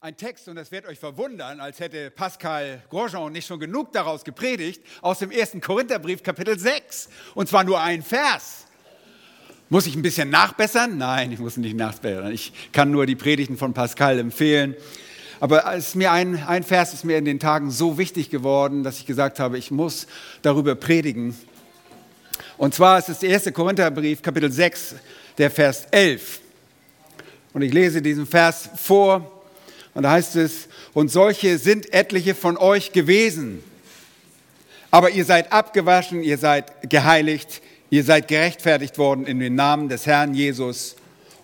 ein Text, und das wird euch verwundern, als hätte Pascal Grosjean nicht schon genug daraus gepredigt, aus dem ersten Korintherbrief, Kapitel 6. Und zwar nur ein Vers. Muss ich ein bisschen nachbessern? Nein, ich muss nicht nachbessern. Ich kann nur die Predigten von Pascal empfehlen. Aber es mir ein, ein Vers ist mir in den Tagen so wichtig geworden, dass ich gesagt habe, ich muss darüber predigen. Und zwar ist es der erste Korintherbrief, Kapitel 6, der Vers 11. Und ich lese diesen Vers vor und da heißt es, und solche sind etliche von euch gewesen. Aber ihr seid abgewaschen, ihr seid geheiligt, ihr seid gerechtfertigt worden in den Namen des Herrn Jesus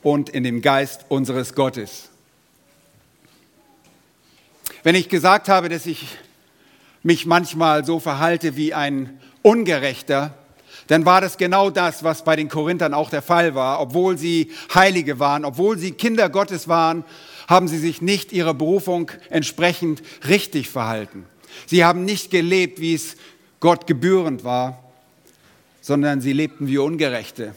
und in dem Geist unseres Gottes. Wenn ich gesagt habe, dass ich mich manchmal so verhalte wie ein Ungerechter, dann war das genau das, was bei den Korinthern auch der Fall war. Obwohl sie Heilige waren, obwohl sie Kinder Gottes waren, haben sie sich nicht ihrer Berufung entsprechend richtig verhalten. Sie haben nicht gelebt, wie es Gott gebührend war, sondern sie lebten wie Ungerechte.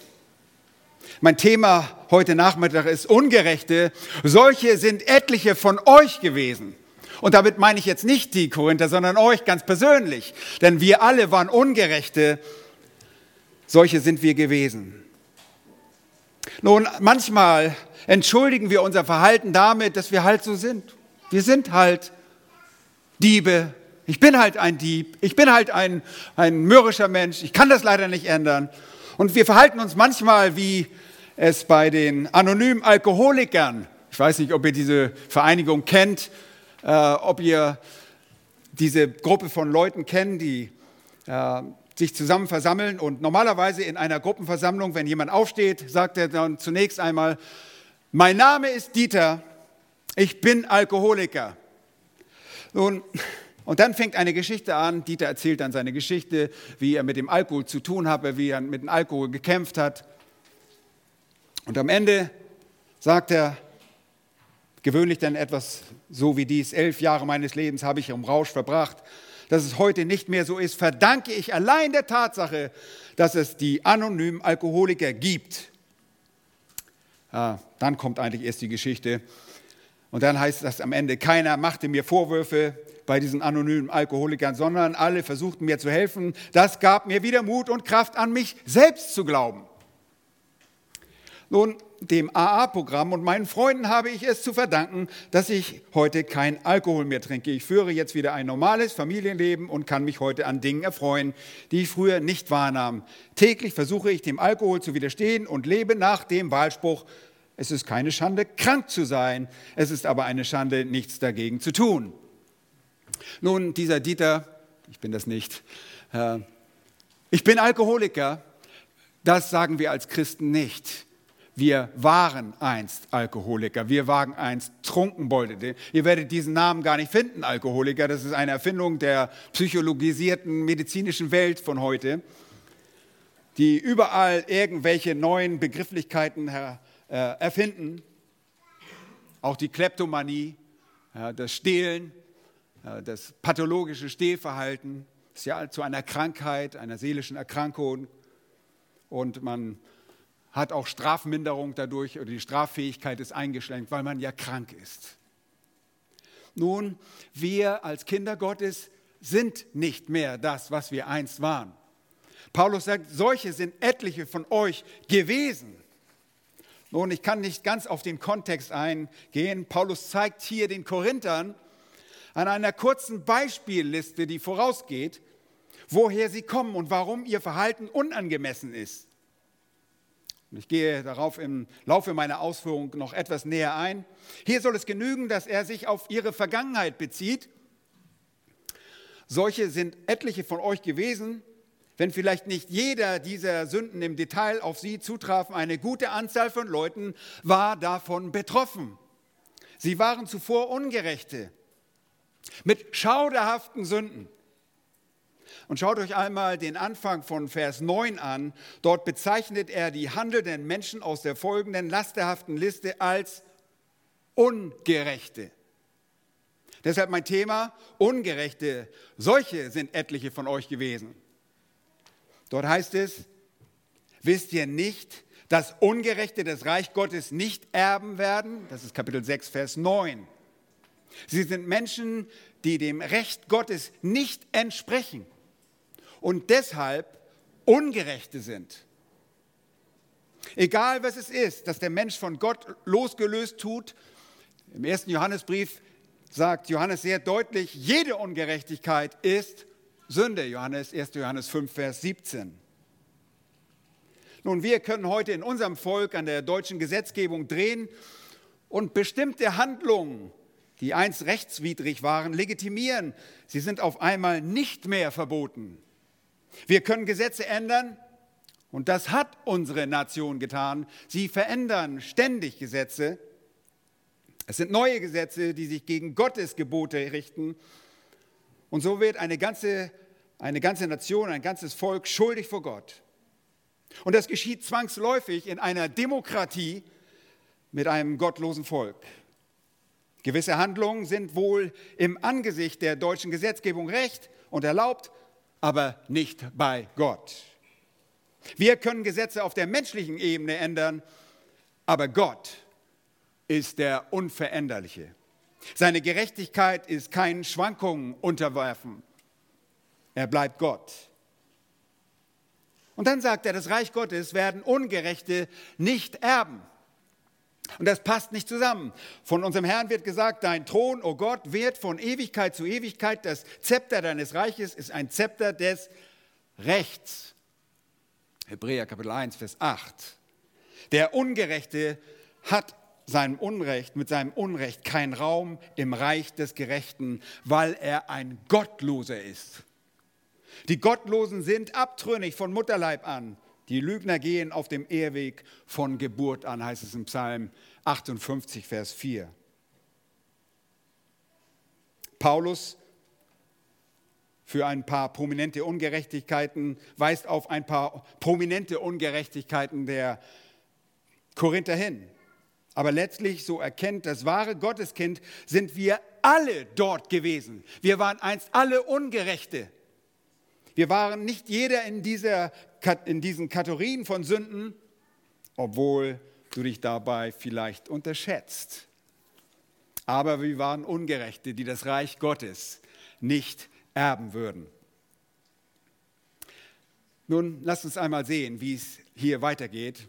Mein Thema heute Nachmittag ist Ungerechte. Solche sind etliche von euch gewesen. Und damit meine ich jetzt nicht die Korinther, sondern euch ganz persönlich. Denn wir alle waren Ungerechte. Solche sind wir gewesen. Nun, manchmal entschuldigen wir unser Verhalten damit, dass wir halt so sind. Wir sind halt Diebe. Ich bin halt ein Dieb. Ich bin halt ein, ein mürrischer Mensch. Ich kann das leider nicht ändern. Und wir verhalten uns manchmal wie es bei den anonymen Alkoholikern, ich weiß nicht, ob ihr diese Vereinigung kennt, äh, ob ihr diese Gruppe von Leuten kennt, die äh, sich zusammen versammeln. Und normalerweise in einer Gruppenversammlung, wenn jemand aufsteht, sagt er dann zunächst einmal, mein Name ist Dieter, ich bin Alkoholiker. Nun, und dann fängt eine Geschichte an. Dieter erzählt dann seine Geschichte, wie er mit dem Alkohol zu tun hatte, wie er mit dem Alkohol gekämpft hat. Und am Ende sagt er, gewöhnlich dann etwas so wie dies, elf Jahre meines Lebens habe ich im Rausch verbracht. Dass es heute nicht mehr so ist, verdanke ich allein der Tatsache, dass es die anonymen Alkoholiker gibt. Ah, dann kommt eigentlich erst die Geschichte. Und dann heißt das am Ende, keiner machte mir Vorwürfe bei diesen anonymen Alkoholikern, sondern alle versuchten mir zu helfen. Das gab mir wieder Mut und Kraft an mich selbst zu glauben. Nun, dem AA-Programm und meinen Freunden habe ich es zu verdanken, dass ich heute kein Alkohol mehr trinke. Ich führe jetzt wieder ein normales Familienleben und kann mich heute an Dingen erfreuen, die ich früher nicht wahrnahm. Täglich versuche ich dem Alkohol zu widerstehen und lebe nach dem Wahlspruch, es ist keine Schande, krank zu sein, es ist aber eine Schande, nichts dagegen zu tun. Nun, dieser Dieter, ich bin das nicht, äh, ich bin Alkoholiker, das sagen wir als Christen nicht. Wir waren einst Alkoholiker, wir waren einst Trunkenbolde. Ihr werdet diesen Namen gar nicht finden, Alkoholiker. Das ist eine Erfindung der psychologisierten medizinischen Welt von heute, die überall irgendwelche neuen Begrifflichkeiten äh, erfinden. Auch die Kleptomanie, das Stehlen, das pathologische Stehverhalten ist ja zu einer Krankheit, einer seelischen Erkrankung. Und man hat auch Strafminderung dadurch oder die Straffähigkeit ist eingeschränkt, weil man ja krank ist. Nun, wir als Kinder Gottes sind nicht mehr das, was wir einst waren. Paulus sagt, solche sind etliche von euch gewesen. Nun, ich kann nicht ganz auf den Kontext eingehen. Paulus zeigt hier den Korinthern an einer kurzen Beispielliste, die vorausgeht, woher sie kommen und warum ihr Verhalten unangemessen ist. Und ich gehe darauf im Laufe meiner Ausführung noch etwas näher ein. Hier soll es genügen, dass er sich auf ihre Vergangenheit bezieht. Solche sind etliche von euch gewesen, wenn vielleicht nicht jeder dieser Sünden im Detail auf sie zutrafen, eine gute Anzahl von Leuten war davon betroffen. Sie waren zuvor Ungerechte mit schauderhaften Sünden. Und schaut euch einmal den Anfang von Vers 9 an. Dort bezeichnet er die handelnden Menschen aus der folgenden lasterhaften Liste als Ungerechte. Deshalb mein Thema, Ungerechte. Solche sind etliche von euch gewesen. Dort heißt es, wisst ihr nicht, dass Ungerechte das Reich Gottes nicht erben werden? Das ist Kapitel 6, Vers 9. Sie sind Menschen, die dem Recht Gottes nicht entsprechen und deshalb Ungerechte sind. Egal was es ist, dass der Mensch von Gott losgelöst tut, im ersten Johannesbrief sagt Johannes sehr deutlich, jede Ungerechtigkeit ist Sünde. Johannes, 1. Johannes 5, Vers 17. Nun, wir können heute in unserem Volk an der deutschen Gesetzgebung drehen und bestimmte Handlungen, die einst rechtswidrig waren, legitimieren. Sie sind auf einmal nicht mehr verboten. Wir können Gesetze ändern und das hat unsere Nation getan. Sie verändern ständig Gesetze. Es sind neue Gesetze, die sich gegen Gottes Gebote richten. Und so wird eine ganze, eine ganze Nation, ein ganzes Volk schuldig vor Gott. Und das geschieht zwangsläufig in einer Demokratie mit einem gottlosen Volk. Gewisse Handlungen sind wohl im Angesicht der deutschen Gesetzgebung recht und erlaubt, aber nicht bei Gott. Wir können Gesetze auf der menschlichen Ebene ändern, aber Gott ist der Unveränderliche. Seine Gerechtigkeit ist keinen Schwankungen unterwerfen. Er bleibt Gott. Und dann sagt er, das Reich Gottes werden Ungerechte nicht erben. Und das passt nicht zusammen. Von unserem Herrn wird gesagt, dein Thron, o oh Gott, wird von Ewigkeit zu Ewigkeit. Das Zepter deines Reiches ist ein Zepter des Rechts. Hebräer Kapitel 1, Vers 8. Der Ungerechte hat seinem Unrecht, mit seinem Unrecht keinen Raum im Reich des Gerechten, weil er ein Gottloser ist. Die Gottlosen sind abtrünnig von Mutterleib an. Die Lügner gehen auf dem Ehrweg von Geburt an, heißt es im Psalm 58, Vers 4. Paulus für ein paar prominente Ungerechtigkeiten, weist auf ein paar prominente Ungerechtigkeiten der Korinther hin. Aber letztlich, so erkennt das wahre Gotteskind, sind wir alle dort gewesen. Wir waren einst alle Ungerechte. Wir waren nicht jeder in, dieser, in diesen Kategorien von Sünden, obwohl du dich dabei vielleicht unterschätzt. Aber wir waren Ungerechte, die das Reich Gottes nicht erben würden. Nun, lasst uns einmal sehen, wie es hier weitergeht.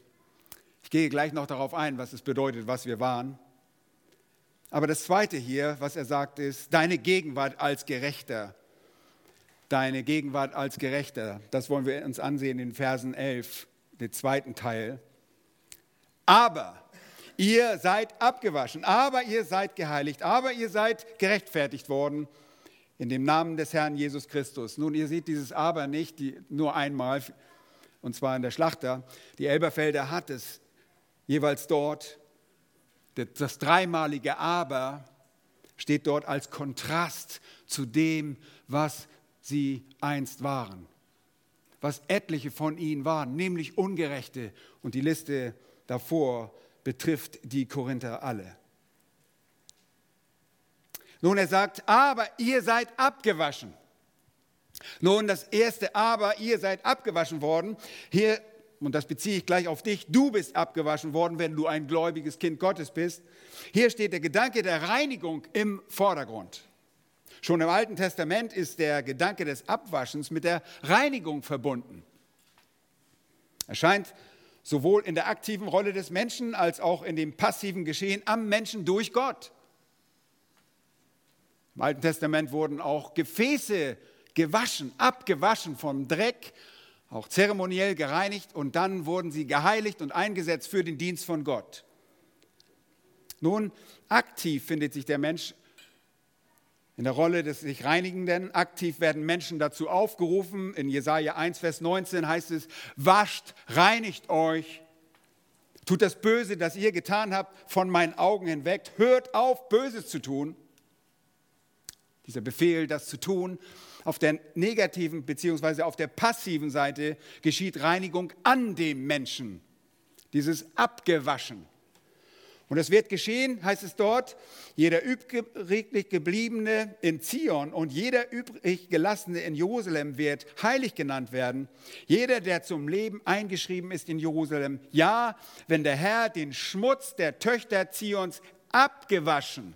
Ich gehe gleich noch darauf ein, was es bedeutet, was wir waren. Aber das Zweite hier, was er sagt, ist, deine Gegenwart als Gerechter. Deine Gegenwart als Gerechter. Das wollen wir uns ansehen in Versen 11, den zweiten Teil. Aber ihr seid abgewaschen, aber ihr seid geheiligt, aber ihr seid gerechtfertigt worden in dem Namen des Herrn Jesus Christus. Nun, ihr seht dieses Aber nicht, die, nur einmal, und zwar in der Schlachter. Die Elberfelder hat es jeweils dort. Das dreimalige Aber steht dort als Kontrast zu dem, was sie einst waren. Was etliche von ihnen waren, nämlich Ungerechte. Und die Liste davor betrifft die Korinther alle. Nun, er sagt, aber ihr seid abgewaschen. Nun, das erste aber, ihr seid abgewaschen worden. Hier, und das beziehe ich gleich auf dich, du bist abgewaschen worden, wenn du ein gläubiges Kind Gottes bist. Hier steht der Gedanke der Reinigung im Vordergrund. Schon im Alten Testament ist der Gedanke des Abwaschens mit der Reinigung verbunden. Er scheint sowohl in der aktiven Rolle des Menschen als auch in dem passiven Geschehen am Menschen durch Gott. Im Alten Testament wurden auch Gefäße gewaschen, abgewaschen vom Dreck, auch zeremoniell gereinigt und dann wurden sie geheiligt und eingesetzt für den Dienst von Gott. Nun, aktiv findet sich der Mensch in der Rolle des sich Reinigenden. Aktiv werden Menschen dazu aufgerufen. In Jesaja 1, Vers 19 heißt es: Wascht, reinigt euch. Tut das Böse, das ihr getan habt, von meinen Augen hinweg. Hört auf, Böses zu tun dieser Befehl, das zu tun. Auf der negativen bzw. auf der passiven Seite geschieht Reinigung an dem Menschen, dieses Abgewaschen. Und es wird geschehen, heißt es dort, jeder übrig gebliebene in Zion und jeder übrig gelassene in Jerusalem wird heilig genannt werden. Jeder, der zum Leben eingeschrieben ist in Jerusalem. Ja, wenn der Herr den Schmutz der Töchter Zions abgewaschen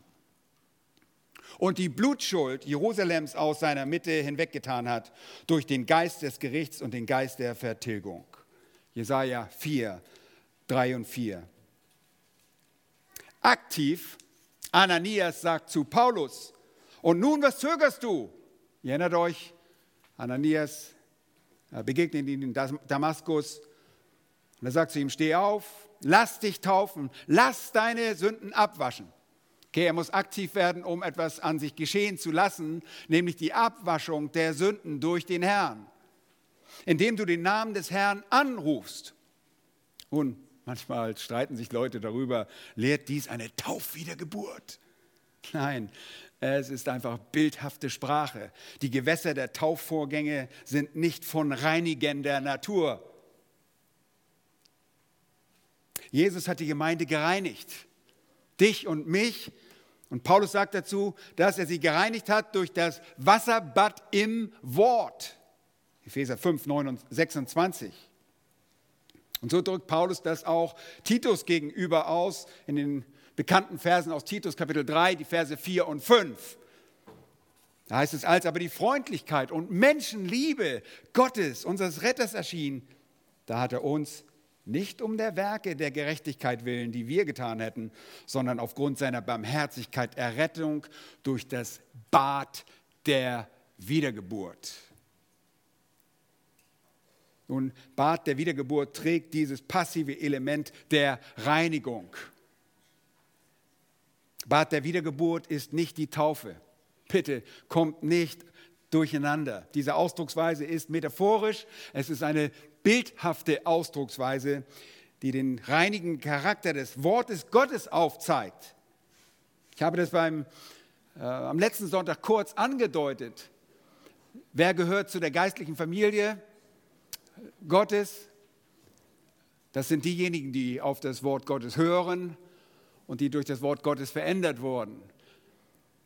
und die Blutschuld Jerusalems aus seiner Mitte hinweggetan hat durch den Geist des Gerichts und den Geist der Vertilgung. Jesaja 4, 3 und 4. Aktiv, Ananias sagt zu Paulus, und nun, was zögerst du? Ihr erinnert euch, Ananias begegnet ihn in Damaskus und er sagt zu ihm, steh auf, lass dich taufen, lass deine Sünden abwaschen. Okay, er muss aktiv werden, um etwas an sich geschehen zu lassen, nämlich die Abwaschung der Sünden durch den Herrn, indem du den Namen des Herrn anrufst. Und manchmal streiten sich Leute darüber, lehrt dies eine Taufwiedergeburt? Nein, es ist einfach bildhafte Sprache. Die Gewässer der Taufvorgänge sind nicht von reinigender Natur. Jesus hat die Gemeinde gereinigt. Dich und mich. Und Paulus sagt dazu, dass er sie gereinigt hat durch das Wasserbad im Wort. Epheser 5, 9 und 26. Und so drückt Paulus das auch Titus gegenüber aus in den bekannten Versen aus Titus Kapitel 3, die Verse 4 und 5. Da heißt es, als aber die Freundlichkeit und Menschenliebe Gottes, unseres Retters erschien, da hat er uns nicht um der Werke der Gerechtigkeit willen, die wir getan hätten, sondern aufgrund seiner Barmherzigkeit Errettung durch das Bad der Wiedergeburt. Nun, Bad der Wiedergeburt trägt dieses passive Element der Reinigung. Bad der Wiedergeburt ist nicht die Taufe. Bitte kommt nicht durcheinander. Diese Ausdrucksweise ist metaphorisch, es ist eine bildhafte Ausdrucksweise, die den reinigen Charakter des Wortes Gottes aufzeigt. Ich habe das beim, äh, am letzten Sonntag kurz angedeutet. Wer gehört zu der geistlichen Familie Gottes? Das sind diejenigen, die auf das Wort Gottes hören und die durch das Wort Gottes verändert wurden.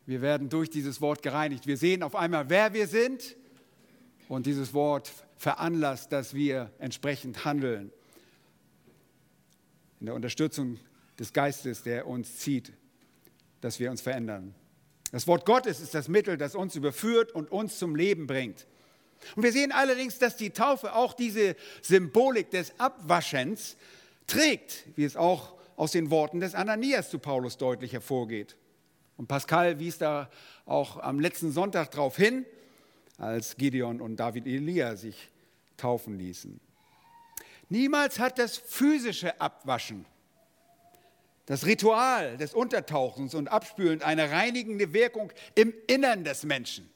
Wir werden durch dieses Wort gereinigt. Wir sehen auf einmal, wer wir sind und dieses Wort veranlasst, dass wir entsprechend handeln. In der Unterstützung des Geistes, der uns zieht, dass wir uns verändern. Das Wort Gottes ist das Mittel, das uns überführt und uns zum Leben bringt. Und wir sehen allerdings, dass die Taufe auch diese Symbolik des Abwaschens trägt, wie es auch aus den Worten des Ananias zu Paulus deutlich hervorgeht. Und Pascal wies da auch am letzten Sonntag darauf hin, als Gideon und David Elia sich taufen ließen. Niemals hat das physische Abwaschen, das Ritual des Untertauchens und Abspülens eine reinigende Wirkung im Innern des Menschen.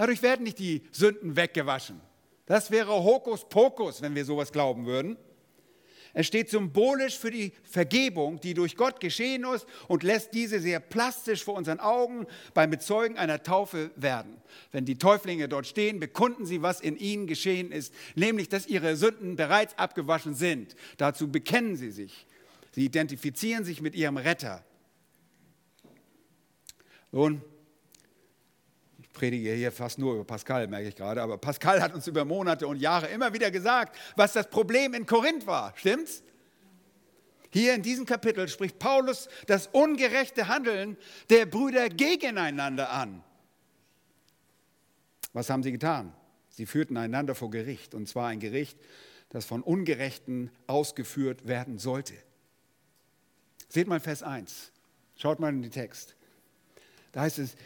Dadurch werden nicht die Sünden weggewaschen. Das wäre Hokuspokus, wenn wir sowas glauben würden. Es steht symbolisch für die Vergebung, die durch Gott geschehen ist und lässt diese sehr plastisch vor unseren Augen beim Bezeugen einer Taufe werden. Wenn die Täuflinge dort stehen, bekunden sie, was in ihnen geschehen ist, nämlich, dass ihre Sünden bereits abgewaschen sind. Dazu bekennen sie sich. Sie identifizieren sich mit ihrem Retter. Nun, predige hier fast nur über Pascal, merke ich gerade, aber Pascal hat uns über Monate und Jahre immer wieder gesagt, was das Problem in Korinth war. Stimmt's? Hier in diesem Kapitel spricht Paulus das ungerechte Handeln der Brüder gegeneinander an. Was haben sie getan? Sie führten einander vor Gericht, und zwar ein Gericht, das von Ungerechten ausgeführt werden sollte. Seht mal Vers 1. Schaut mal in den Text. Da heißt es,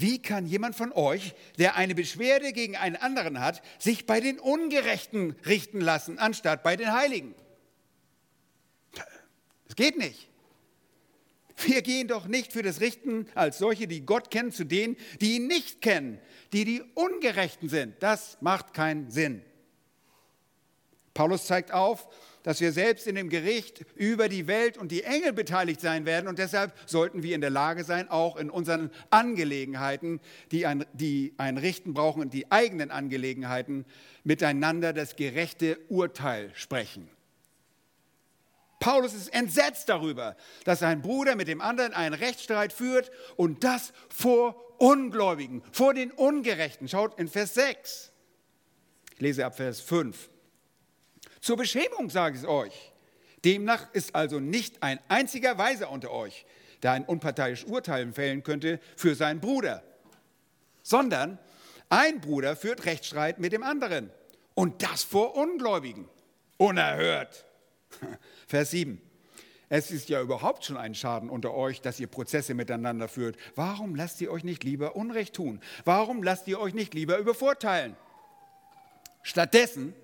wie kann jemand von euch, der eine Beschwerde gegen einen anderen hat, sich bei den Ungerechten richten lassen, anstatt bei den Heiligen? Das geht nicht. Wir gehen doch nicht für das Richten als solche, die Gott kennen, zu denen, die ihn nicht kennen, die die Ungerechten sind. Das macht keinen Sinn. Paulus zeigt auf, dass wir selbst in dem Gericht über die Welt und die Engel beteiligt sein werden und deshalb sollten wir in der Lage sein, auch in unseren Angelegenheiten, die ein, die ein Richten brauchen, in die eigenen Angelegenheiten, miteinander das gerechte Urteil sprechen. Paulus ist entsetzt darüber, dass ein Bruder mit dem anderen einen Rechtsstreit führt und das vor Ungläubigen, vor den Ungerechten. Schaut in Vers 6. Ich lese ab Vers 5. Zur Beschämung sage ich es euch. Demnach ist also nicht ein einziger Weiser unter euch. der ein unparteiisches Urteil fällen könnte für seinen Bruder, sondern ein Bruder führt Rechtsstreit mit dem anderen und das vor Ungläubigen. Unerhört. Vers 7. Es ist ja überhaupt schon ein Schaden unter euch, dass ihr Prozesse miteinander führt. Warum lasst ihr euch nicht lieber Unrecht tun? Warum lasst ihr euch nicht lieber übervorteilen? Stattdessen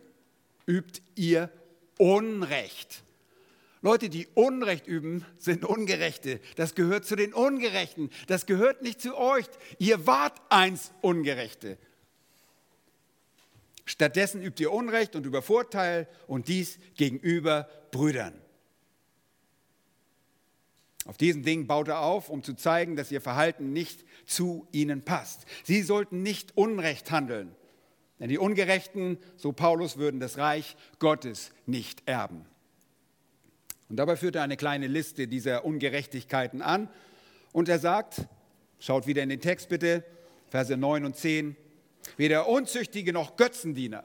übt ihr Unrecht. Leute, die Unrecht üben, sind Ungerechte. Das gehört zu den Ungerechten. Das gehört nicht zu euch. Ihr wart eins Ungerechte. Stattdessen übt ihr Unrecht und Übervorteil und dies gegenüber Brüdern. Auf diesen Dingen baut er auf, um zu zeigen, dass ihr Verhalten nicht zu ihnen passt. Sie sollten nicht Unrecht handeln, denn die Ungerechten, so Paulus, würden das Reich Gottes nicht erben. Und dabei führt er eine kleine Liste dieser Ungerechtigkeiten an und er sagt, schaut wieder in den Text bitte, Verse 9 und 10, weder Unzüchtige noch Götzendiener,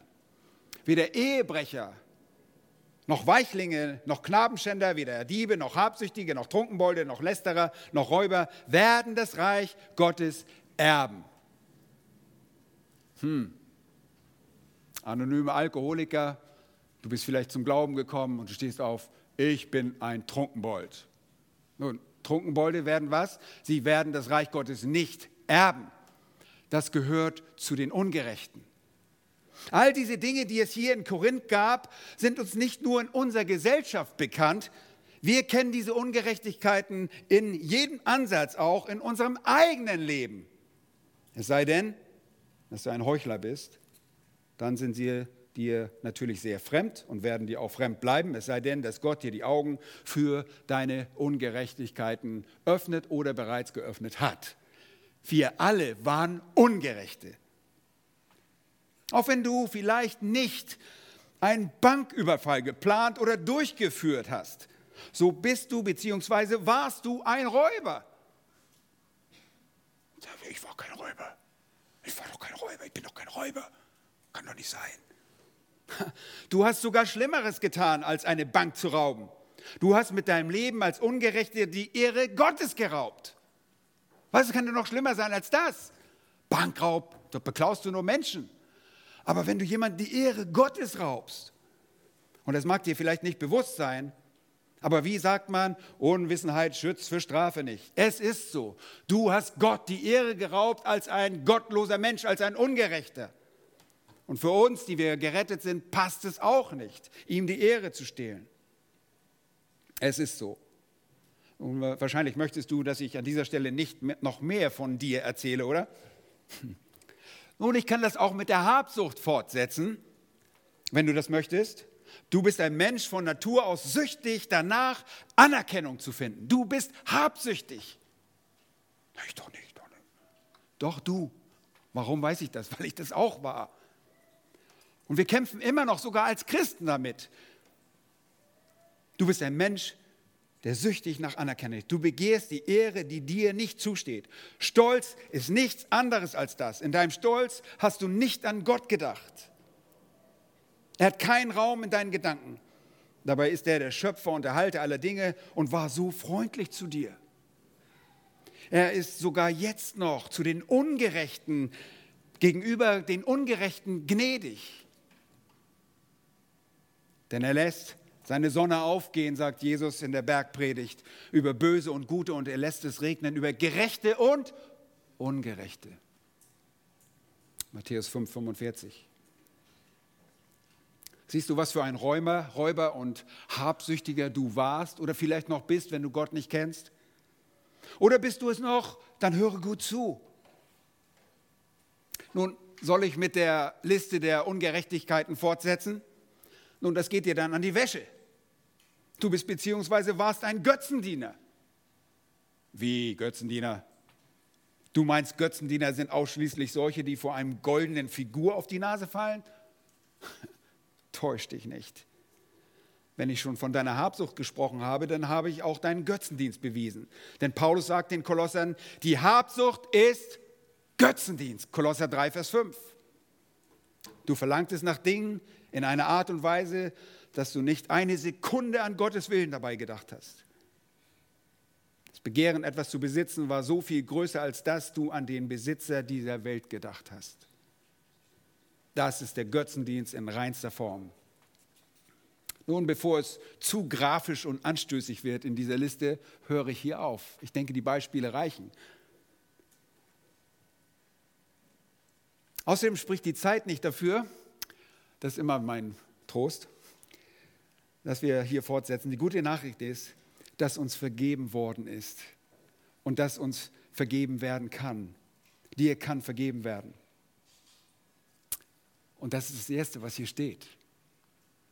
weder Ehebrecher noch Weichlinge, noch Knabenschänder, weder Diebe, noch Habsüchtige, noch Trunkenbolde, noch Lästerer, noch Räuber werden das Reich Gottes erben. Hm. Anonyme Alkoholiker, du bist vielleicht zum Glauben gekommen und du stehst auf, ich bin ein Trunkenbold. Nun, Trunkenbolde werden was? Sie werden das Reich Gottes nicht erben. Das gehört zu den Ungerechten. All diese Dinge, die es hier in Korinth gab, sind uns nicht nur in unserer Gesellschaft bekannt. Wir kennen diese Ungerechtigkeiten in jedem Ansatz auch in unserem eigenen Leben. Es sei denn, dass du ein Heuchler bist, dann sind sie dir natürlich sehr fremd und werden dir auch fremd bleiben, es sei denn, dass Gott dir die Augen für deine Ungerechtigkeiten öffnet oder bereits geöffnet hat. Wir alle waren Ungerechte. Auch wenn du vielleicht nicht einen Banküberfall geplant oder durchgeführt hast, so bist du bzw. warst du ein Räuber. Ich war kein Räuber. Ich war doch kein Räuber. Ich bin doch kein Räuber. Kann doch nicht sein. Du hast sogar Schlimmeres getan, als eine Bank zu rauben. Du hast mit deinem Leben als Ungerechter die Ehre Gottes geraubt. Was kann denn noch schlimmer sein als das? Bankraub, dort beklaust du nur Menschen. Aber wenn du jemand die Ehre Gottes raubst, und das mag dir vielleicht nicht bewusst sein, aber wie sagt man, Unwissenheit schützt für Strafe nicht. Es ist so. Du hast Gott die Ehre geraubt als ein gottloser Mensch, als ein Ungerechter. Und für uns, die wir gerettet sind, passt es auch nicht, ihm die Ehre zu stehlen. Es ist so. Und wahrscheinlich möchtest du, dass ich an dieser Stelle nicht noch mehr von dir erzähle, oder? Nun, ich kann das auch mit der Habsucht fortsetzen, wenn du das möchtest. Du bist ein Mensch von Natur aus süchtig danach, Anerkennung zu finden. Du bist habsüchtig. Ich doch nicht, doch nicht. Doch du. Warum weiß ich das? Weil ich das auch war. Und wir kämpfen immer noch sogar als Christen damit. Du bist ein Mensch, der süchtig nach Anerkennung ist. Du begehrst die Ehre, die dir nicht zusteht. Stolz ist nichts anderes als das. In deinem Stolz hast du nicht an Gott gedacht. Er hat keinen Raum in deinen Gedanken. Dabei ist er der Schöpfer und Erhalter aller Dinge und war so freundlich zu dir. Er ist sogar jetzt noch zu den Ungerechten gegenüber den Ungerechten gnädig. Denn er lässt seine Sonne aufgehen, sagt Jesus in der Bergpredigt, über Böse und Gute und er lässt es regnen über Gerechte und Ungerechte. Matthäus 5, 45. Siehst du, was für ein Räumer, Räuber und Habsüchtiger du warst oder vielleicht noch bist, wenn du Gott nicht kennst? Oder bist du es noch? Dann höre gut zu. Nun, soll ich mit der Liste der Ungerechtigkeiten fortsetzen? Nun, das geht dir dann an die Wäsche. Du bist beziehungsweise warst ein Götzendiener. Wie Götzendiener? Du meinst, Götzendiener sind ausschließlich solche, die vor einem goldenen Figur auf die Nase fallen? Täusch dich nicht. Wenn ich schon von deiner Habsucht gesprochen habe, dann habe ich auch deinen Götzendienst bewiesen. Denn Paulus sagt den Kolossern, die Habsucht ist Götzendienst. Kolosser 3, Vers 5. Du verlangtest nach Dingen, in einer Art und Weise, dass du nicht eine Sekunde an Gottes Willen dabei gedacht hast. Das Begehren, etwas zu besitzen, war so viel größer, als dass du an den Besitzer dieser Welt gedacht hast. Das ist der Götzendienst in reinster Form. Nun, bevor es zu grafisch und anstößig wird in dieser Liste, höre ich hier auf. Ich denke, die Beispiele reichen. Außerdem spricht die Zeit nicht dafür, das ist immer mein Trost, dass wir hier fortsetzen. Die gute Nachricht ist, dass uns vergeben worden ist und dass uns vergeben werden kann. Dir kann vergeben werden. Und das ist das Erste, was hier steht.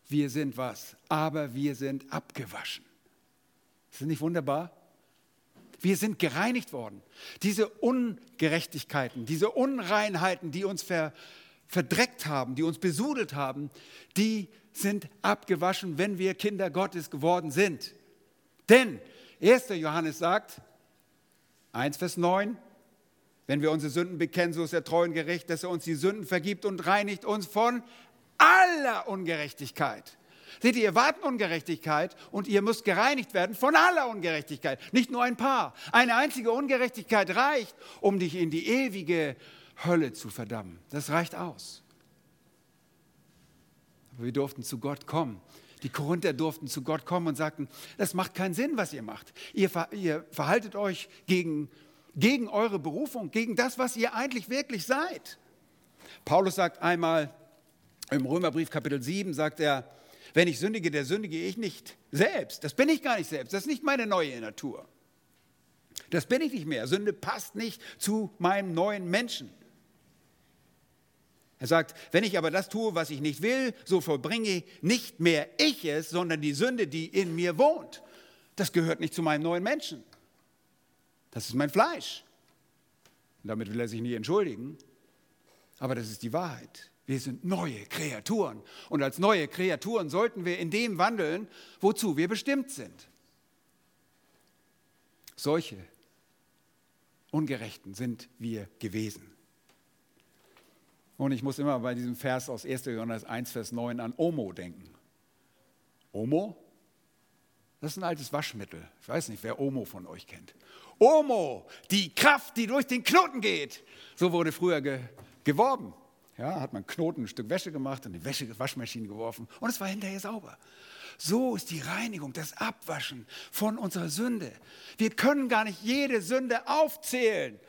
Wir sind was? Aber wir sind abgewaschen. Ist das nicht wunderbar? Wir sind gereinigt worden. Diese Ungerechtigkeiten, diese Unreinheiten, die uns ver, verdreckt haben, die uns besudelt haben, die sind abgewaschen, wenn wir Kinder Gottes geworden sind. Denn 1. Johannes sagt, 1 Vers 9, wenn wir unsere Sünden bekennen, so ist er treu und gerecht, dass er uns die Sünden vergibt und reinigt uns von aller Ungerechtigkeit. Seht ihr, ihr warten Ungerechtigkeit und ihr müsst gereinigt werden von aller Ungerechtigkeit. Nicht nur ein paar. Eine einzige Ungerechtigkeit reicht, um dich in die ewige Hölle zu verdammen. Das reicht aus. Aber wir durften zu Gott kommen die Korinther durften zu Gott kommen und sagten, das macht keinen Sinn, was ihr macht. Ihr, ihr verhaltet euch gegen, gegen eure Berufung, gegen das, was ihr eigentlich wirklich seid. Paulus sagt einmal im Römerbrief Kapitel 7, sagt er, wenn ich sündige, der sündige ich nicht selbst. Das bin ich gar nicht selbst. Das ist nicht meine neue Natur. Das bin ich nicht mehr. Sünde passt nicht zu meinem neuen Menschen. Er sagt, wenn ich aber das tue, was ich nicht will, so vollbringe nicht mehr ich es, sondern die Sünde, die in mir wohnt. Das gehört nicht zu meinem neuen Menschen. Das ist mein Fleisch. Und damit will er sich nie entschuldigen. Aber das ist die Wahrheit. Wir sind neue Kreaturen. Und als neue Kreaturen sollten wir in dem wandeln, wozu wir bestimmt sind. Solche Ungerechten sind wir gewesen. Und ich muss immer bei diesem Vers aus 1. Johannes 1, Vers 9 an Omo denken. Omo? Das ist ein altes Waschmittel. Ich weiß nicht, wer Omo von euch kennt. Omo, die Kraft, die durch den Knoten geht. So wurde früher ge geworben. Ja, hat man Knoten, ein Stück Wäsche gemacht und die Wäsche, Waschmaschine geworfen und es war hinterher sauber. So ist die Reinigung, das Abwaschen von unserer Sünde. Wir können gar nicht jede Sünde aufzählen.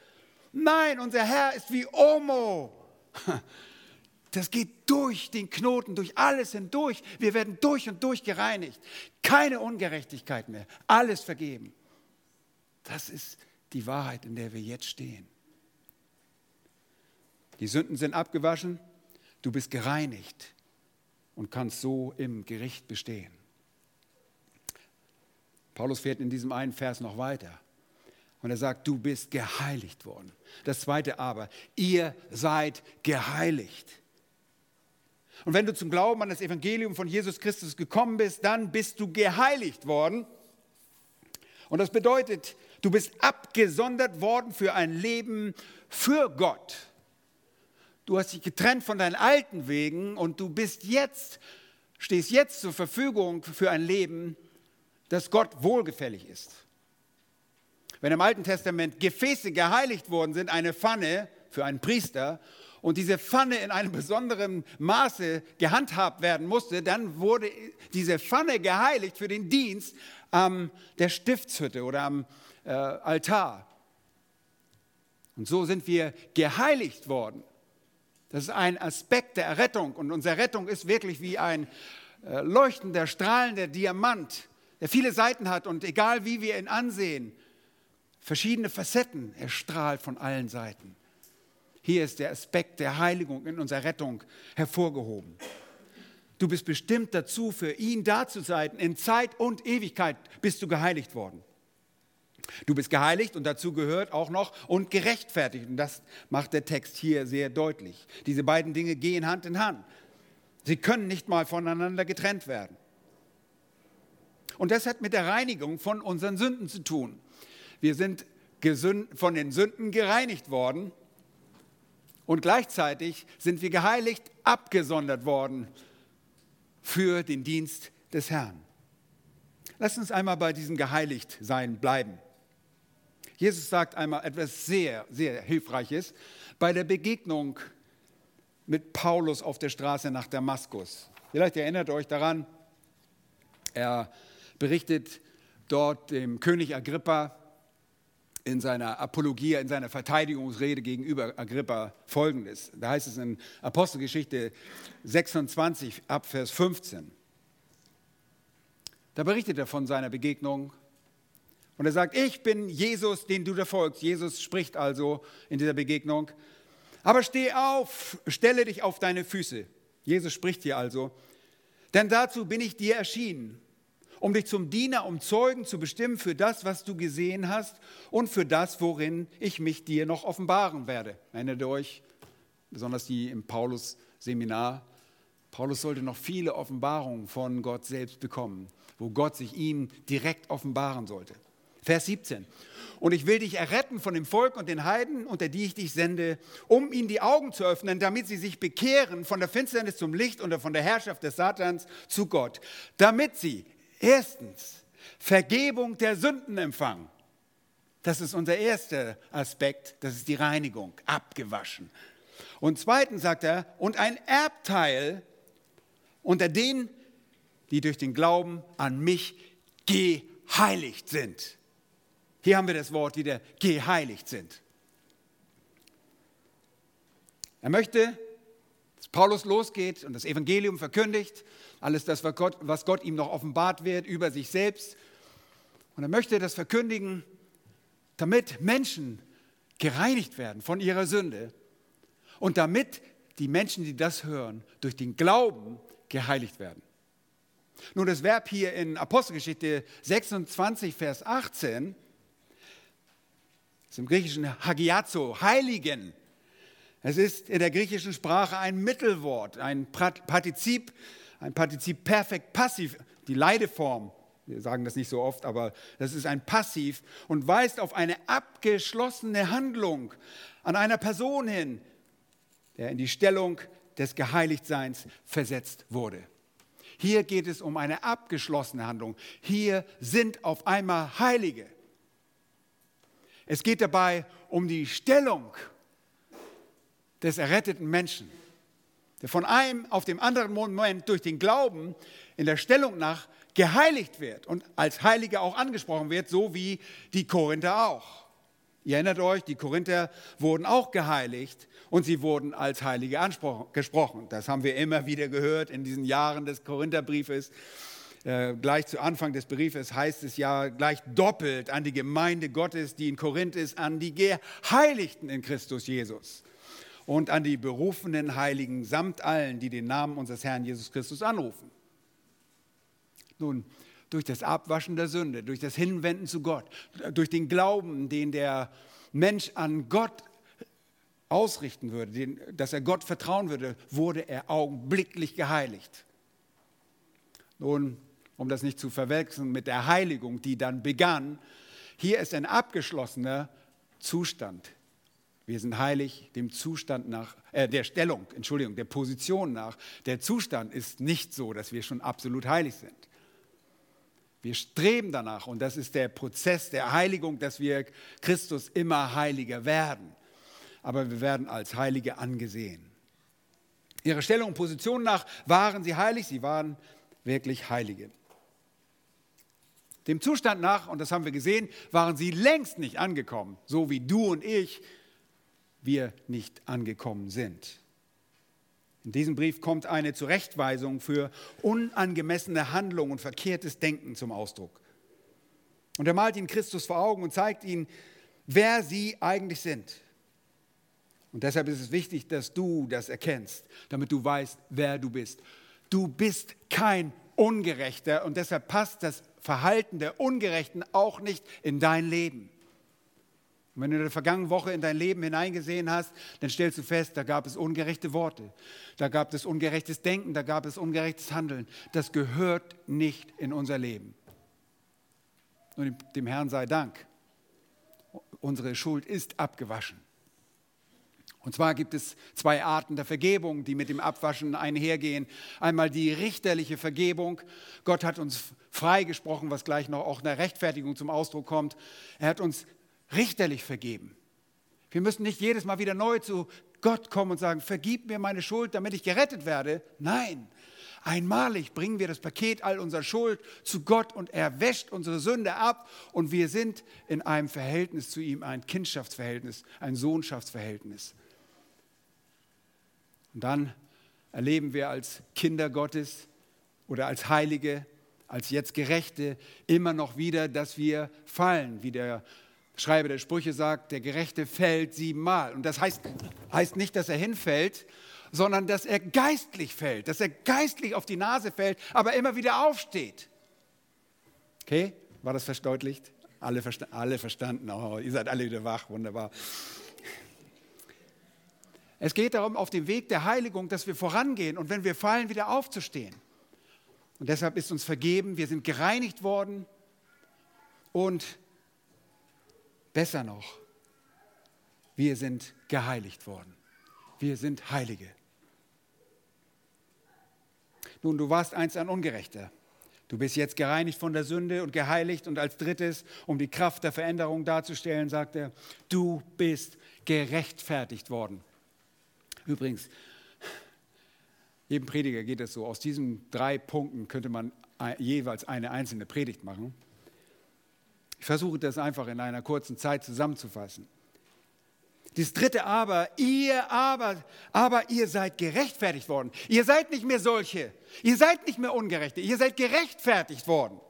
Nein, unser Herr ist wie Omo. Das geht durch den Knoten, durch alles hindurch. Wir werden durch und durch gereinigt. Keine Ungerechtigkeit mehr. Alles vergeben. Das ist die Wahrheit, in der wir jetzt stehen. Die Sünden sind abgewaschen. Du bist gereinigt und kannst so im Gericht bestehen. Paulus fährt in diesem einen Vers noch weiter. Und er sagt, du bist geheiligt worden. Das zweite aber, ihr seid geheiligt. Und wenn du zum Glauben an das Evangelium von Jesus Christus gekommen bist, dann bist du geheiligt worden. Und das bedeutet, du bist abgesondert worden für ein Leben für Gott. Du hast dich getrennt von deinen alten Wegen und du bist jetzt, stehst jetzt zur Verfügung für ein Leben, das Gott wohlgefällig ist. Wenn im Alten Testament Gefäße geheiligt worden sind, eine Pfanne für einen Priester, und diese Pfanne in einem besonderen Maße gehandhabt werden musste, dann wurde diese Pfanne geheiligt für den Dienst am der Stiftshütte oder am äh, Altar. Und so sind wir geheiligt worden. Das ist ein Aspekt der Errettung und unsere Rettung ist wirklich wie ein äh, leuchtender, strahlender Diamant, der viele Seiten hat und egal wie wir ihn ansehen, verschiedene Facetten. Er strahlt von allen Seiten. Hier ist der Aspekt der Heiligung in unserer Rettung hervorgehoben. Du bist bestimmt dazu, für ihn da zu sein. In Zeit und Ewigkeit bist du geheiligt worden. Du bist geheiligt und dazu gehört auch noch und gerechtfertigt. Und das macht der Text hier sehr deutlich. Diese beiden Dinge gehen Hand in Hand. Sie können nicht mal voneinander getrennt werden. Und das hat mit der Reinigung von unseren Sünden zu tun. Wir sind von den Sünden gereinigt worden und gleichzeitig sind wir geheiligt, abgesondert worden für den Dienst des Herrn. Lass uns einmal bei diesem Geheiligtsein bleiben. Jesus sagt einmal etwas sehr, sehr Hilfreiches bei der Begegnung mit Paulus auf der Straße nach Damaskus. Vielleicht erinnert euch daran, er berichtet dort dem König Agrippa in seiner Apologia, in seiner Verteidigungsrede gegenüber Agrippa folgendes. Da heißt es in Apostelgeschichte 26 ab Vers 15. Da berichtet er von seiner Begegnung und er sagt, ich bin Jesus, den du da folgst. Jesus spricht also in dieser Begegnung. Aber steh auf, stelle dich auf deine Füße. Jesus spricht hier also. Denn dazu bin ich dir erschienen, um dich zum Diener, um Zeugen zu bestimmen für das, was du gesehen hast und für das, worin ich mich dir noch offenbaren werde. Erinnert euch, besonders die im Paulus-Seminar. Paulus sollte noch viele Offenbarungen von Gott selbst bekommen, wo Gott sich ihm direkt offenbaren sollte. Vers 17. Und ich will dich erretten von dem Volk und den Heiden, unter die ich dich sende, um ihnen die Augen zu öffnen, damit sie sich bekehren von der Finsternis zum Licht und von der Herrschaft des Satans zu Gott. Damit sie erstens Vergebung der Sünden empfangen. Das ist unser erster Aspekt, das ist die Reinigung, abgewaschen. Und zweitens sagt er, und ein Erbteil unter denen, die durch den Glauben an mich geheiligt sind. Hier haben wir das Wort wieder, geheiligt sind. Er möchte, Paulus losgeht und das Evangelium verkündigt, alles das, was Gott, was Gott ihm noch offenbart wird über sich selbst. Und er möchte das verkündigen, damit Menschen gereinigt werden von ihrer Sünde und damit die Menschen, die das hören, durch den Glauben geheiligt werden. Nun, das Verb hier in Apostelgeschichte 26, Vers 18 ist im Griechischen Hagiazo, Heiligen. Es ist in der griechischen Sprache ein Mittelwort, ein Partizip, ein Partizip perfekt passiv, die Leideform. Wir sagen das nicht so oft, aber das ist ein Passiv und weist auf eine abgeschlossene Handlung an einer Person hin, der in die Stellung des Geheiligtseins versetzt wurde. Hier geht es um eine abgeschlossene Handlung. Hier sind auf einmal Heilige. Es geht dabei um die Stellung des erretteten Menschen, der von einem auf dem anderen Moment durch den Glauben in der Stellung nach geheiligt wird und als Heilige auch angesprochen wird, so wie die Korinther auch. Ihr erinnert euch, die Korinther wurden auch geheiligt und sie wurden als Heilige gesprochen. Das haben wir immer wieder gehört in diesen Jahren des Korintherbriefes. Äh, gleich zu Anfang des Briefes heißt es ja gleich doppelt an die Gemeinde Gottes, die in Korinth ist, an die Geheiligten in Christus Jesus und an die berufenen Heiligen samt allen, die den Namen unseres Herrn Jesus Christus anrufen. Nun, durch das Abwaschen der Sünde, durch das Hinwenden zu Gott, durch den Glauben, den der Mensch an Gott ausrichten würde, dass er Gott vertrauen würde, wurde er augenblicklich geheiligt. Nun, um das nicht zu verwechseln mit der Heiligung, die dann begann. Hier ist ein abgeschlossener Zustand. Wir sind heilig dem Zustand nach, äh, der Stellung, Entschuldigung, der Position nach. Der Zustand ist nicht so, dass wir schon absolut heilig sind. Wir streben danach und das ist der Prozess der Heiligung, dass wir Christus immer heiliger werden. Aber wir werden als Heilige angesehen. Ihrer Stellung und Position nach waren sie heilig, sie waren wirklich Heilige. Dem Zustand nach, und das haben wir gesehen, waren sie längst nicht angekommen, so wie du und ich, wir nicht angekommen sind. In diesem Brief kommt eine Zurechtweisung für unangemessene Handlung und verkehrtes Denken zum Ausdruck. Und er malt ihnen Christus vor Augen und zeigt ihnen, wer sie eigentlich sind. Und deshalb ist es wichtig, dass du das erkennst, damit du weißt, wer du bist. Du bist kein Ungerechter und deshalb passt das Verhalten der Ungerechten auch nicht in dein Leben. Und wenn du in der vergangenen Woche in dein Leben hineingesehen hast, dann stellst du fest, da gab es ungerechte Worte, da gab es ungerechtes Denken, da gab es ungerechtes Handeln. Das gehört nicht in unser Leben. Und dem Herrn sei Dank, unsere Schuld ist abgewaschen. Und zwar gibt es zwei Arten der Vergebung, die mit dem Abwaschen einhergehen. Einmal die richterliche Vergebung. Gott hat uns freigesprochen, was gleich noch auch in der Rechtfertigung zum Ausdruck kommt. Er hat uns richterlich vergeben. Wir müssen nicht jedes Mal wieder neu zu Gott kommen und sagen, vergib mir meine Schuld, damit ich gerettet werde. Nein, einmalig bringen wir das Paket all unserer Schuld zu Gott und er wäscht unsere Sünde ab und wir sind in einem Verhältnis zu ihm, ein Kindschaftsverhältnis, ein Sohnschaftsverhältnis. Und dann erleben wir als Kinder Gottes oder als Heilige, als jetzt Gerechte immer noch wieder, dass wir fallen, wie der Schreiber der Sprüche sagt, der Gerechte fällt siebenmal. Und das heißt, heißt nicht, dass er hinfällt, sondern dass er geistlich fällt, dass er geistlich auf die Nase fällt, aber immer wieder aufsteht. Okay, war das verdeutlicht? Alle, versta alle verstanden, oh, ihr seid alle wieder wach, wunderbar. Es geht darum, auf dem Weg der Heiligung, dass wir vorangehen und wenn wir fallen, wieder aufzustehen. Und deshalb ist uns vergeben, wir sind gereinigt worden und besser noch, wir sind geheiligt worden. Wir sind Heilige. Nun, du warst einst ein Ungerechter. Du bist jetzt gereinigt von der Sünde und geheiligt. Und als drittes, um die Kraft der Veränderung darzustellen, sagt er, du bist gerechtfertigt worden. Übrigens, jedem Prediger geht es so, aus diesen drei Punkten könnte man jeweils eine einzelne Predigt machen. Ich versuche das einfach in einer kurzen Zeit zusammenzufassen. Das dritte aber, ihr aber, aber ihr seid gerechtfertigt worden. Ihr seid nicht mehr solche. Ihr seid nicht mehr Ungerechte. Ihr seid gerechtfertigt worden.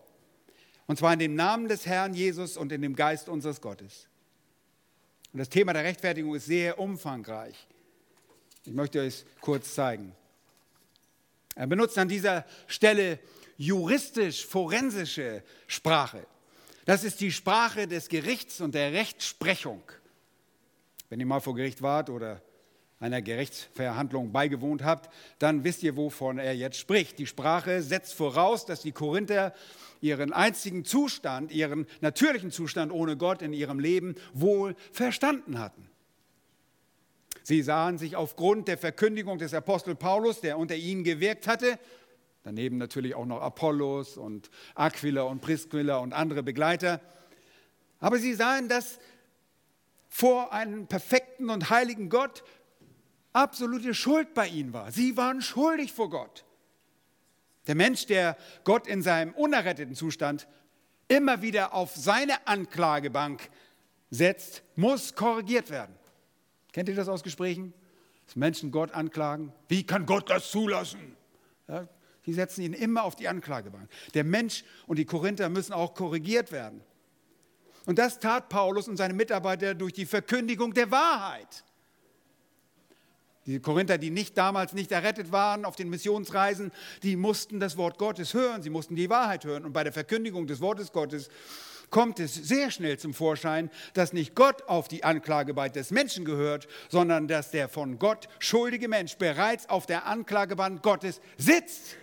Und zwar in dem Namen des Herrn Jesus und in dem Geist unseres Gottes. Und das Thema der Rechtfertigung ist sehr umfangreich. Ich möchte euch kurz zeigen. Er benutzt an dieser Stelle juristisch-forensische Sprache. Das ist die Sprache des Gerichts und der Rechtsprechung. Wenn ihr mal vor Gericht wart oder einer Gerichtsverhandlung beigewohnt habt, dann wisst ihr, wovon er jetzt spricht. Die Sprache setzt voraus, dass die Korinther ihren einzigen Zustand, ihren natürlichen Zustand ohne Gott in ihrem Leben wohl verstanden hatten. Sie sahen sich aufgrund der Verkündigung des Apostel Paulus, der unter ihnen gewirkt hatte, daneben natürlich auch noch Apollos und Aquila und Priscilla und andere Begleiter, aber sie sahen, dass vor einem perfekten und heiligen Gott absolute Schuld bei ihnen war. Sie waren schuldig vor Gott. Der Mensch, der Gott in seinem unerretteten Zustand immer wieder auf seine Anklagebank setzt, muss korrigiert werden. Kennt ihr das aus Gesprächen? Dass Menschen Gott anklagen. Wie kann Gott das zulassen? Ja, die setzen ihn immer auf die Anklagebank. Der Mensch und die Korinther müssen auch korrigiert werden. Und das tat Paulus und seine Mitarbeiter durch die Verkündigung der Wahrheit. Die Korinther, die nicht damals nicht errettet waren auf den Missionsreisen, die mussten das Wort Gottes hören, sie mussten die Wahrheit hören. Und bei der Verkündigung des Wortes Gottes kommt es sehr schnell zum Vorschein, dass nicht Gott auf die Anklagebank des Menschen gehört, sondern dass der von Gott schuldige Mensch bereits auf der Anklagebank Gottes sitzt.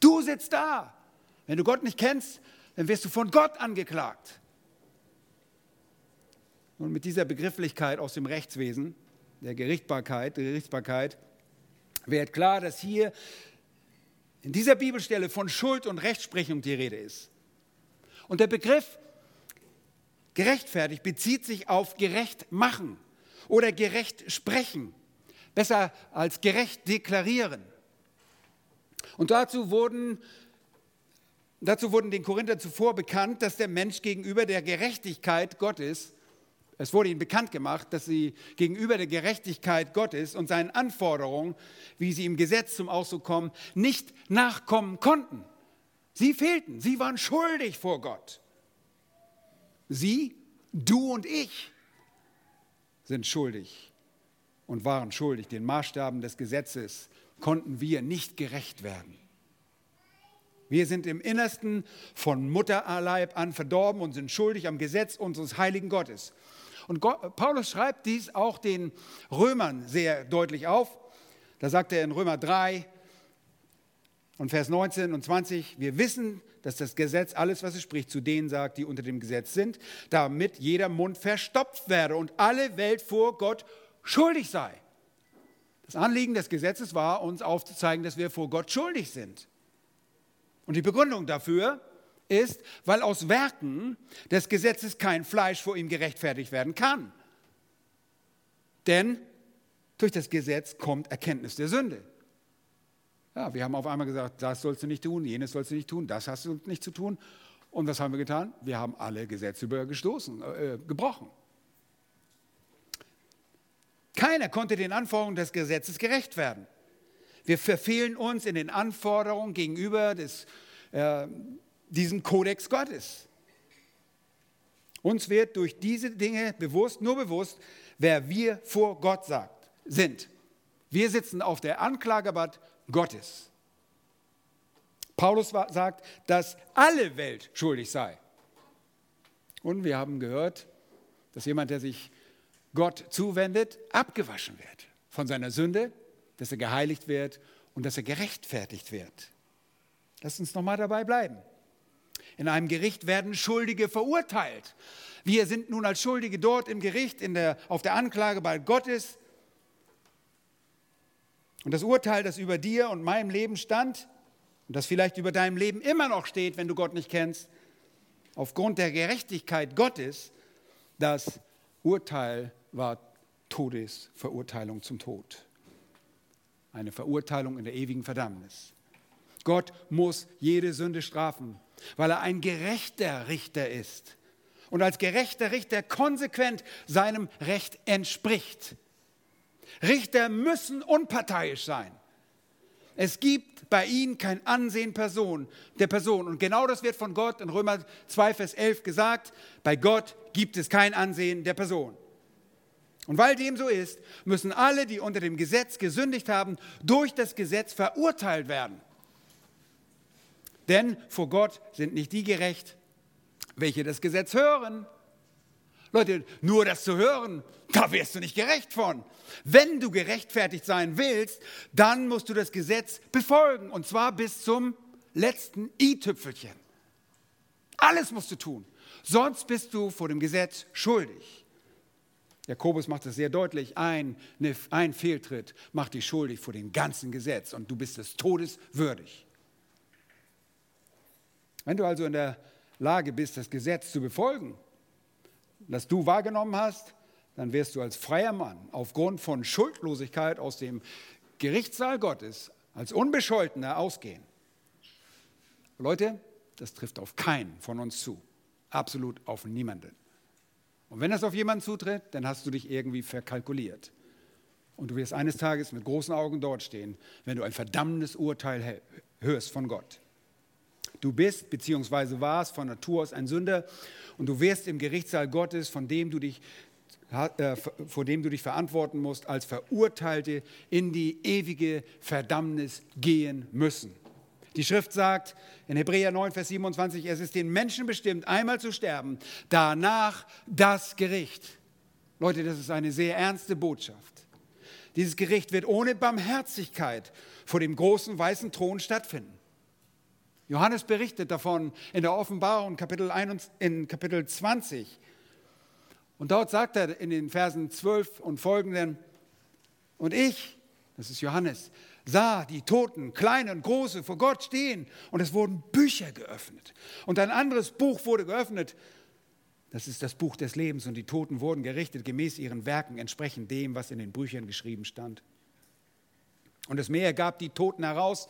Du sitzt da. Wenn du Gott nicht kennst, dann wirst du von Gott angeklagt. Und mit dieser Begrifflichkeit aus dem Rechtswesen, der Gerichtbarkeit, der Gerichtsbarkeit, wird klar, dass hier in dieser Bibelstelle von Schuld und Rechtsprechung die Rede ist. Und der Begriff gerechtfertigt bezieht sich auf gerecht machen oder gerecht sprechen, besser als gerecht deklarieren. Und dazu wurden Dazu wurden den Korinther zuvor bekannt, dass der Mensch gegenüber der Gerechtigkeit Gottes es wurde ihnen bekannt gemacht, dass sie gegenüber der Gerechtigkeit Gottes und seinen Anforderungen, wie sie im Gesetz zum Ausdruck kommen, nicht nachkommen konnten. Sie fehlten, sie waren schuldig vor Gott. Sie, du und ich sind schuldig und waren schuldig. Den Maßstaben des Gesetzes konnten wir nicht gerecht werden. Wir sind im Innersten von Mutterleib an verdorben und sind schuldig am Gesetz unseres heiligen Gottes. Und Paulus schreibt dies auch den Römern sehr deutlich auf. Da sagt er in Römer 3 und Vers 19 und 20, wir wissen, dass das Gesetz alles, was es spricht, zu denen sagt, die unter dem Gesetz sind, damit jeder Mund verstopft werde und alle Welt vor Gott schuldig sei. Das Anliegen des Gesetzes war, uns aufzuzeigen, dass wir vor Gott schuldig sind. Und die Begründung dafür ist, weil aus Werken des Gesetzes kein Fleisch vor ihm gerechtfertigt werden kann. Denn durch das Gesetz kommt Erkenntnis der Sünde. Ja, wir haben auf einmal gesagt, das sollst du nicht tun, jenes sollst du nicht tun, das hast du nicht zu tun. Und was haben wir getan? Wir haben alle Gesetze übergestoßen, äh, gebrochen. Keiner konnte den Anforderungen des Gesetzes gerecht werden. Wir verfehlen uns in den Anforderungen gegenüber des, äh, diesem Kodex Gottes. Uns wird durch diese Dinge bewusst, nur bewusst, wer wir vor Gott sagt, sind. Wir sitzen auf der Anklagebad Gottes. Paulus sagt, dass alle Welt schuldig sei. Und wir haben gehört, dass jemand, der sich Gott zuwendet, abgewaschen wird von seiner Sünde, dass er geheiligt wird und dass er gerechtfertigt wird. Lass uns nochmal dabei bleiben. In einem Gericht werden Schuldige verurteilt. Wir sind nun als Schuldige dort im Gericht, der, auf der Anklage bei Gottes. Und das Urteil, das über dir und meinem Leben stand und das vielleicht über deinem Leben immer noch steht, wenn du Gott nicht kennst, aufgrund der Gerechtigkeit Gottes, das Urteil war Todesverurteilung zum Tod. Eine Verurteilung in der ewigen Verdammnis. Gott muss jede Sünde strafen, weil er ein gerechter Richter ist und als gerechter Richter konsequent seinem Recht entspricht. Richter müssen unparteiisch sein. Es gibt bei ihnen kein Ansehen Person, der Person. Und genau das wird von Gott in Römer 2, Vers 11 gesagt. Bei Gott gibt es kein Ansehen der Person. Und weil dem so ist, müssen alle, die unter dem Gesetz gesündigt haben, durch das Gesetz verurteilt werden. Denn vor Gott sind nicht die gerecht, welche das Gesetz hören. Leute, nur das zu hören, da wirst du nicht gerecht von. Wenn du gerechtfertigt sein willst, dann musst du das Gesetz befolgen und zwar bis zum letzten i-Tüpfelchen. Alles musst du tun, sonst bist du vor dem Gesetz schuldig. Jakobus macht das sehr deutlich, ein, ein Fehltritt macht dich schuldig vor dem ganzen Gesetz und du bist des Todes würdig. Wenn du also in der Lage bist, das Gesetz zu befolgen, das du wahrgenommen hast, dann wirst du als freier Mann aufgrund von Schuldlosigkeit aus dem Gerichtssaal Gottes als Unbescholtener ausgehen. Leute, das trifft auf keinen von uns zu. Absolut auf niemanden. Und wenn das auf jemanden zutritt, dann hast du dich irgendwie verkalkuliert. Und du wirst eines Tages mit großen Augen dort stehen, wenn du ein verdammendes Urteil hörst von Gott. Du bist bzw. warst von Natur aus ein Sünder und du wirst im Gerichtssaal Gottes, von dem du dich, äh, vor dem du dich verantworten musst, als Verurteilte in die ewige Verdammnis gehen müssen. Die Schrift sagt in Hebräer 9, Vers 27, es ist den Menschen bestimmt, einmal zu sterben, danach das Gericht. Leute, das ist eine sehr ernste Botschaft. Dieses Gericht wird ohne Barmherzigkeit vor dem großen weißen Thron stattfinden. Johannes berichtet davon in der Offenbarung Kapitel, 1, in Kapitel 20. Und dort sagt er in den Versen 12 und folgenden, und ich, das ist Johannes, sah die Toten, kleine und große, vor Gott stehen und es wurden Bücher geöffnet. Und ein anderes Buch wurde geöffnet, das ist das Buch des Lebens und die Toten wurden gerichtet gemäß ihren Werken, entsprechend dem, was in den Büchern geschrieben stand. Und das Meer gab die Toten heraus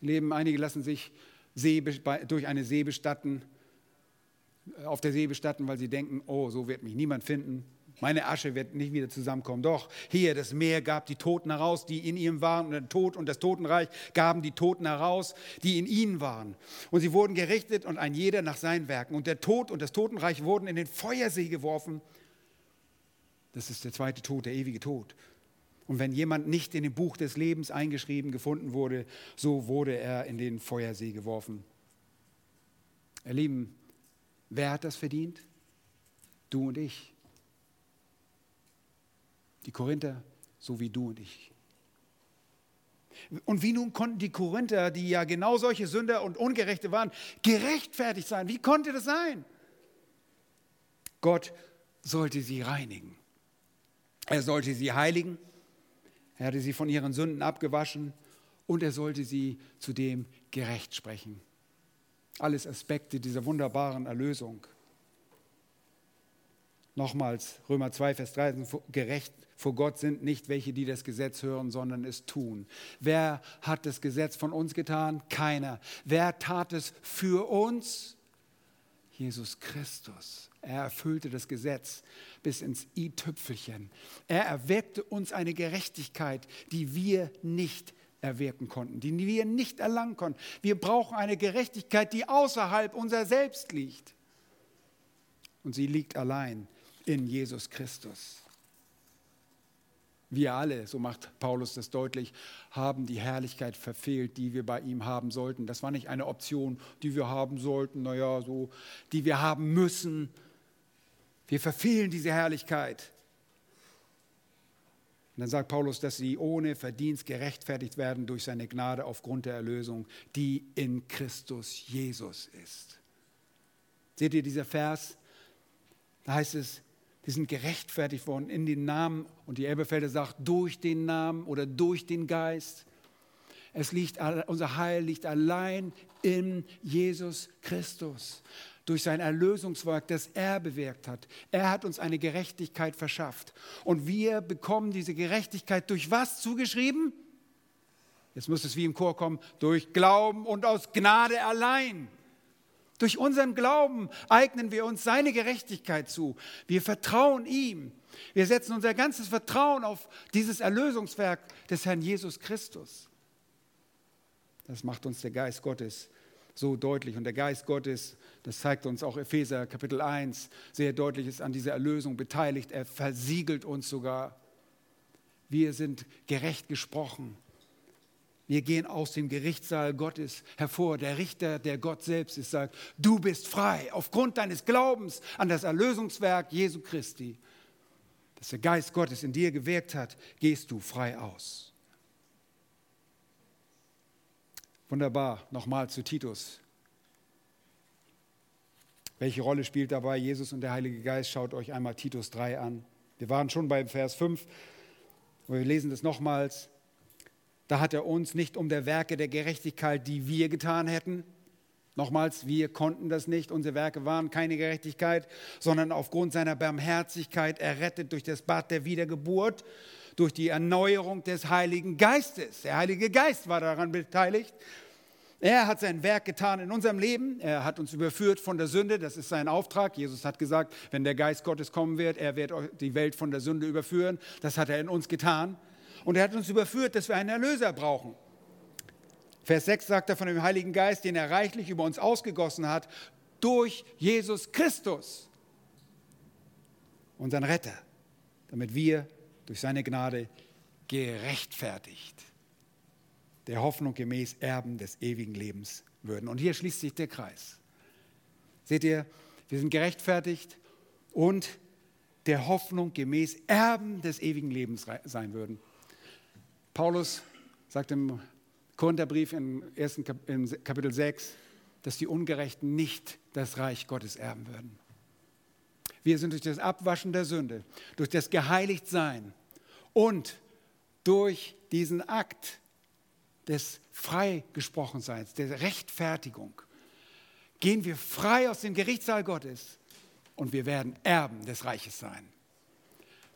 leben. Einige lassen sich See, durch eine See bestatten, äh, auf der See bestatten, weil sie denken, oh, so wird mich niemand finden. Meine Asche wird nicht wieder zusammenkommen. Doch hier, das Meer gab die Toten heraus, die in ihm waren. Und der Tod und das Totenreich gaben die Toten heraus, die in ihnen waren. Und sie wurden gerichtet und ein jeder nach seinen Werken. Und der Tod und das Totenreich wurden in den Feuersee geworfen. Das ist der zweite Tod, der ewige Tod. Und wenn jemand nicht in dem Buch des Lebens eingeschrieben gefunden wurde, so wurde er in den Feuersee geworfen. Ihr Lieben, wer hat das verdient? Du und ich. Die Korinther, so wie du und ich. Und wie nun konnten die Korinther, die ja genau solche Sünder und Ungerechte waren, gerechtfertigt sein? Wie konnte das sein? Gott sollte sie reinigen. Er sollte sie heiligen er hatte sie von ihren Sünden abgewaschen und er sollte sie zudem gerecht sprechen. Alles Aspekte dieser wunderbaren Erlösung. Nochmals, Römer 2, Vers 13, gerecht vor Gott sind nicht welche, die das Gesetz hören, sondern es tun. Wer hat das Gesetz von uns getan? Keiner. Wer tat es für uns? Jesus Christus. Er erfüllte das Gesetz bis ins i-Tüpfelchen. Er erwirkte uns eine Gerechtigkeit, die wir nicht erwirken konnten, die wir nicht erlangen konnten. Wir brauchen eine Gerechtigkeit, die außerhalb unser Selbst liegt. Und sie liegt allein in Jesus Christus. Wir alle, so macht Paulus das deutlich, haben die Herrlichkeit verfehlt, die wir bei ihm haben sollten. Das war nicht eine Option, die wir haben sollten, naja, so, die wir haben müssen. Wir verfehlen diese Herrlichkeit. Und dann sagt Paulus, dass sie ohne Verdienst gerechtfertigt werden durch seine Gnade aufgrund der Erlösung, die in Christus Jesus ist. Seht ihr dieser Vers? Da heißt es, die sind gerechtfertigt worden in den Namen. Und die Elberfelder sagt, durch den Namen oder durch den Geist. Es liegt, unser Heil liegt allein in Jesus Christus. Durch sein Erlösungswerk, das er bewirkt hat. Er hat uns eine Gerechtigkeit verschafft. Und wir bekommen diese Gerechtigkeit durch was zugeschrieben? Jetzt muss es wie im Chor kommen, durch Glauben und aus Gnade allein. Durch unseren Glauben eignen wir uns seine Gerechtigkeit zu. Wir vertrauen ihm. Wir setzen unser ganzes Vertrauen auf dieses Erlösungswerk des Herrn Jesus Christus. Das macht uns der Geist Gottes so deutlich. Und der Geist Gottes, das zeigt uns auch Epheser Kapitel 1, sehr deutlich ist an dieser Erlösung beteiligt. Er versiegelt uns sogar. Wir sind gerecht gesprochen. Wir gehen aus dem Gerichtssaal Gottes hervor. Der Richter, der Gott selbst ist, sagt, du bist frei aufgrund deines Glaubens an das Erlösungswerk Jesu Christi. Dass der Geist Gottes in dir gewirkt hat, gehst du frei aus. Wunderbar, nochmal zu Titus. Welche Rolle spielt dabei Jesus und der Heilige Geist? Schaut euch einmal Titus 3 an. Wir waren schon beim Vers 5, aber wir lesen das nochmals. Da hat er uns nicht um der Werke der Gerechtigkeit, die wir getan hätten. Nochmals, wir konnten das nicht, unsere Werke waren keine Gerechtigkeit, sondern aufgrund seiner Barmherzigkeit errettet durch das Bad der Wiedergeburt, durch die Erneuerung des Heiligen Geistes. Der Heilige Geist war daran beteiligt. Er hat sein Werk getan in unserem Leben. Er hat uns überführt von der Sünde. Das ist sein Auftrag. Jesus hat gesagt, wenn der Geist Gottes kommen wird, er wird die Welt von der Sünde überführen. Das hat er in uns getan. Und er hat uns überführt, dass wir einen Erlöser brauchen. Vers 6 sagt er von dem Heiligen Geist, den er reichlich über uns ausgegossen hat, durch Jesus Christus, unseren Retter, damit wir durch seine Gnade gerechtfertigt, der Hoffnung gemäß Erben des ewigen Lebens würden. Und hier schließt sich der Kreis. Seht ihr, wir sind gerechtfertigt und der Hoffnung gemäß Erben des ewigen Lebens sein würden. Paulus sagt im Korintherbrief im, ersten Kapitel 6, dass die Ungerechten nicht das Reich Gottes erben würden. Wir sind durch das Abwaschen der Sünde, durch das Geheiligtsein und durch diesen Akt des Freigesprochenseins, der Rechtfertigung, gehen wir frei aus dem Gerichtssaal Gottes und wir werden Erben des Reiches sein.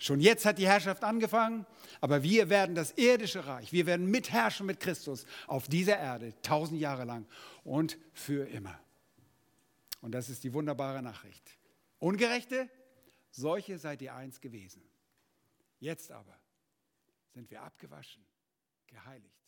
Schon jetzt hat die Herrschaft angefangen, aber wir werden das irdische Reich, wir werden mitherrschen mit Christus auf dieser Erde, tausend Jahre lang und für immer. Und das ist die wunderbare Nachricht. Ungerechte, solche seid ihr eins gewesen. Jetzt aber sind wir abgewaschen, geheiligt.